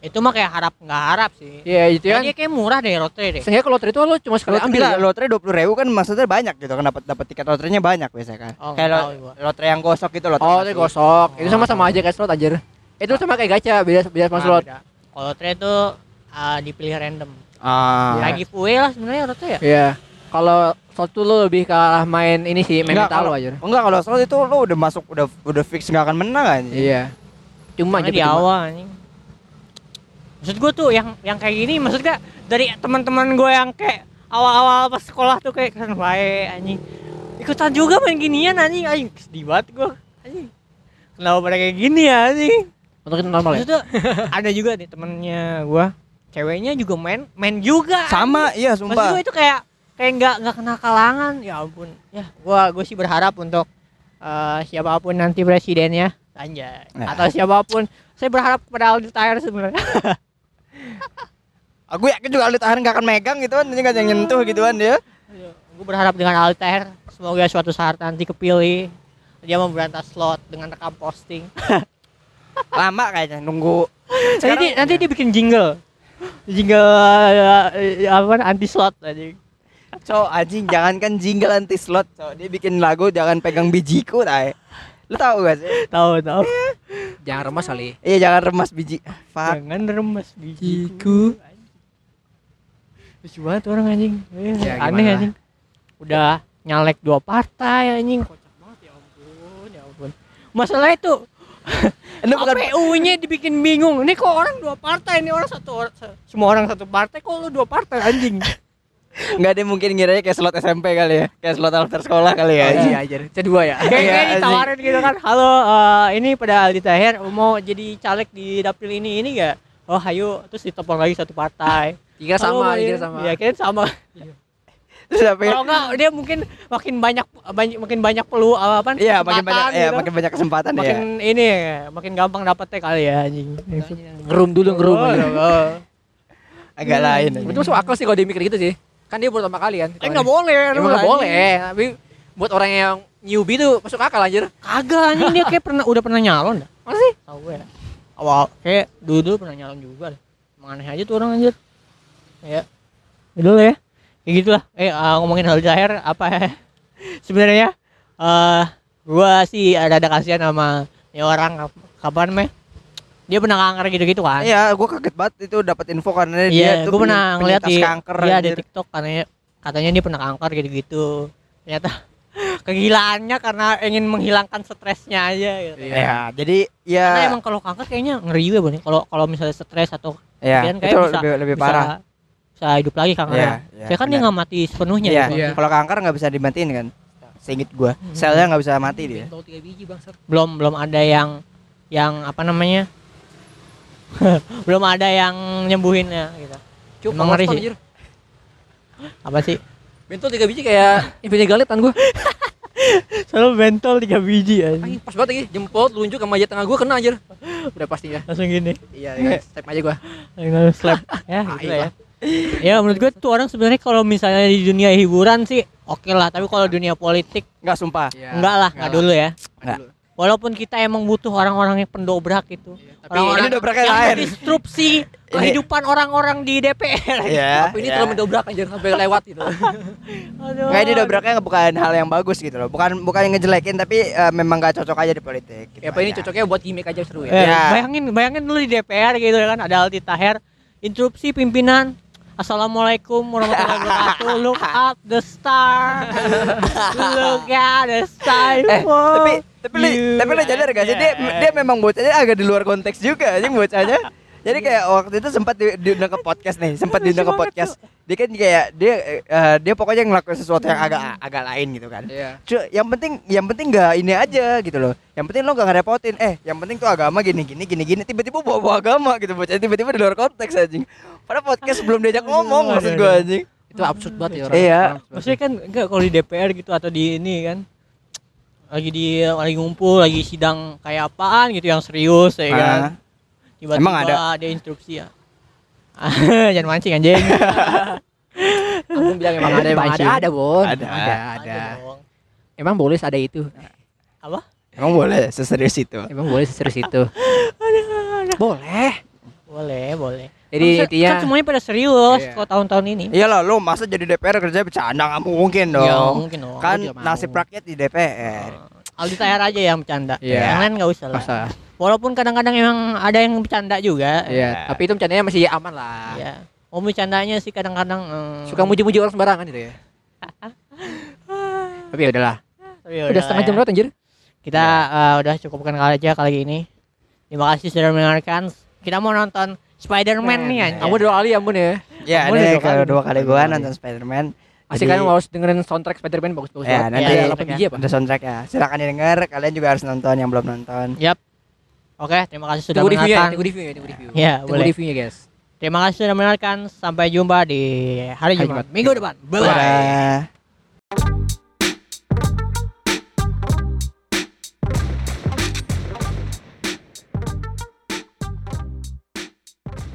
itu mah kayak harap nggak harap sih. Iya itu Ya, kan. dia kayak murah deh lotre deh. Sehingga kalau lotre itu lo cuma sekali Lotre ambil. ya. lotre dua puluh ribu kan maksudnya banyak gitu kan dapat dapat tiket lotrenya banyak biasanya kan Oh, kayak lo- lotre yang gosok gitu lotre Oh, itu gosok. Itu Oh, sama-sama aja kayak slot aja. Itu sama kayak gacha, beda beda sama slot. Kalau lotre itu ah, dipilih random. ah Kayak giveaway lah sebenarnya lotre ya. Iya. Kalau slot tuh lo lebih ke arah main ini sih, main Enggak, mental aja. enggak kalau slot itu lo udah masuk udah udah fix nggak akan menang kan Iya. Cuma aja di awal anjing. Maksud gue tuh yang yang kayak gini maksud gak dari teman-teman gue yang kayak awal-awal pas sekolah tuh kayak keren baik anjing. Ikutan juga main ginian anjing anjing sedih banget gue anjing. Kenapa pada kayak gini ya anjing? Untuk itu normal ya. Maksudnya ada juga nih temennya gue ceweknya juga main main juga sama iya Maksud sumpah gue itu kayak kayak nggak nggak kena kalangan. Ya ampun. Ya gua gue sih berharap untuk eh, siapa pun nanti presidennya. Anjay. Nah. atau siapa pun. Saya berharap kepada Aldi Taher sebenarnya. Aku yakin juga Aldi Tahan gak akan megang gitu kan. Ini gak ada yang nyentuh gitu kan dia. Gue berharap dengan Aldi Taher. Semoga suatu saat nanti kepilih. Dia mau berantas slot dengan rekam posting. Lama kayaknya nunggu. nanti nanti dia bikin jingle. Jingle eh, apa anti slot anjing So anjing jangankan jingle anti slot, so dia bikin lagu jangan pegang bijiku tay. Lu tahu gak sih? tahu tahu Jangan remas kali. Iya jangan remas biji. Fuck. jangan remas Bijiku. lucu banget orang anjing Eh, Ya, aneh gimana? anjing udah nyalek dua partai anjing kocak banget ya ampun ya ampun masalah itu Lu bukan KPU-nya dibikin bingung ini kok orang dua partai ini orang satu orang semua orang satu partai kok lu dua partai anjing Enggak ada mungkin ngiranya kayak slot SMP kali ya. Kayak slot altar sekolah kali ya. Oh, iya aja. C2 ya. kayak Iya, kayak anjing. ditawarin gitu kan halo eh, ini pada Aldi Tahir mau jadi caleg di dapil ini ini gak oh ayo terus ditelepon lagi satu partai Kira Halo, sama, kira ya. sama. Iya, kira sama. Terus apa ya? Kalau enggak dia mungkin makin banyak banyak makin banyak pelu apa Iya, makin banyak kesempatan ya, gitu. makin banyak kesempatan makin ya. ini makin gampang dapetnya kali ya anjing. Ngerum dulu ngerum. Oh, oh. Agak lain. Itu anjing. masuk akal sih kalau dia mikir gitu sih. Kan dia pertama kali kan. Eh enggak boleh. Emang nggak boleh. Tapi buat orang yang newbie tuh masuk akal anjir. Kagak anjing dia kayak pernah udah pernah nyalon dah. Mana sih? Tahu gue ya. Awal kayak dulu dulu pernah nyalon juga. dah. Emang aneh aja tuh orang anjir. Ya. Dulu ya. Kayak gitulah. Eh ah, ngomongin hal zahir apa ya? Sebenarnya eh gua sih ada ada kasihan sama ya orang kapan meh dia pernah kanker gitu-gitu kan Iya, gua kaget banget itu dapat info karena dia Iya, tuh gue pernah ngeliat di kanker. iya di. TikTok katanya katanya dia pernah kanker gitu-gitu. Ternyata kegilaannya karena ingin menghilangkan stresnya aja gitu. Iya. Iya, jadi ya Karena emang kalau kanker kayaknya ngeri juga Bang. Kalau kalau misalnya stres atau ya, kemudian kayak itu bisa- lebih lebih bisa, parah. bisa hidup lagi kanker. Iya, iya, Saya kan dia nggak mati sepenuhnya Iya, gitu. Iya. kalau kanker nggak bisa dimatiin kan. Seinget gua, Hmm. selnya nggak bisa mati dia. Belum belum ada yang yang apa namanya? belum ada yang nyembuhinnya gitu. Cuk, Emang ngeri sih. anjir. Apa sih? Bentol tiga biji kayak Infinity Gauntlet kan gua. Selalu bentol tiga biji aja. Anjing, pas banget lagi jempol telunjuk sama jari tengah gua kena anjir. Udah pasti ya. Langsung gini. Iya, iya. Step aja gua. Dengan slap ya gitu iya. ya. Ya menurut gue tuh orang sebenarnya kalau misalnya di dunia hiburan sih oke lah, tapi kalau dunia politik Nggak sumpah. Iya. enggak lah, enggak dulu ya. Nggak. Walaupun kita emang butuh orang-orang yang pendobrak itu. Tapi Orang-orang ini dobraknya yang lain. mendistrupsi kehidupan orang-orang di DPR. Iya. Tapi ini iya. terlalu mendobrak anjir sampai lewat gitu. Aduh. Nggak ini dobraknya bukan hal yang bagus gitu loh. Bukan bukan yang ngejelekin tapi eh, memang nggak cocok aja di politik. gitu Ya, apa ini aja. cocoknya buat gimmick aja seru ya. Ya. bayangin bayangin dulu di DPR gitu ya kan ada Aldi Taher interupsi pimpinan Assalamualaikum warahmatullahi wabarakatuh. Look up the star. Look at the star. Eh, tapi tapi lu, You tapi lu sadar gak sih dia dia memang bocahnya agak di luar konteks juga anjing bocahnya. Jadi kayak waktu itu sempat di, diundang ke podcast nih, sempat diundang ke podcast. Dia kan kayak dia eh, dia pokoknya ngelakuin sesuatu yang agak agak lain gitu kan. Iya. Cu, yang penting yang penting nggak ini aja gitu loh. Yang penting lo gak ngerepotin. Eh, yang penting tuh agama gini gini gini gini. Tiba-tiba bawa bawa agama gitu bocah. Tiba-tiba di luar konteks anjing. Padahal podcast belum diajak ngomong maksud gua anjing. Itu absurd banget ya orang. Iya. Maksudnya kan enggak kalau di DPR gitu atau di ini kan lagi di lagi ngumpul lagi sidang kayak apaan gitu yang serius ya kan. Tiba-tiba Emang ada? ada instruksi ya. Jangan mancing anjing. Aku bilang emang ada, emang ada, ada, Bon. Ada. ada, ada. Emang boleh ada itu. Apa? Emang boleh seserius itu. Emang boleh serius itu. Boleh. Boleh, boleh. Jadi intinya kan semuanya pada serius Iya. kok tahun-tahun ini. Iyalah lo masa jadi DPR kerja bercanda nggak mungkin dong. Ya, mungkin dong. kan nasib rakyat di DPR. Aldi Tahir aja yang bercanda. Iya. Yang lain nggak usah lah. Walaupun kadang-kadang emang ada yang bercanda juga. Iya, tapi itu bercandanya masih aman lah. Ya. Mau bercandanya sih kadang-kadang eh, Suka muji-muji orang sembarangan gitu ya. tapi ya udahlah. tapi ya Udah setengah jam ya. lewat anjir. Kita eh, udah cukupkan kali aja kali ini. Terima kasih sudah mendengarkan. Kita mau nonton Spider-Man nih anjing. Kamu dua kali ampun ya. Ya, ini dua kali. kedua kali gua Dua nonton Spider-Man. Asik kan harus dengerin soundtrack Spider-Man bagus-bagus Ya, banget. nanti Ya, 8 biji apa? Ada soundtrack ya. Silakan didengar. Kalian juga harus nonton yang belum nonton. Yap. Oke, terima kasih sudah Tunggu reviewnya, mendengarkan. tunggu reviewnya, tunggu review. Ya, Tunggu boleh. reviewnya guys. Terima kasih sudah mendengarkan. Sampai jumpa di hari Hari Jumat Jumat. minggu depan. Bye bye.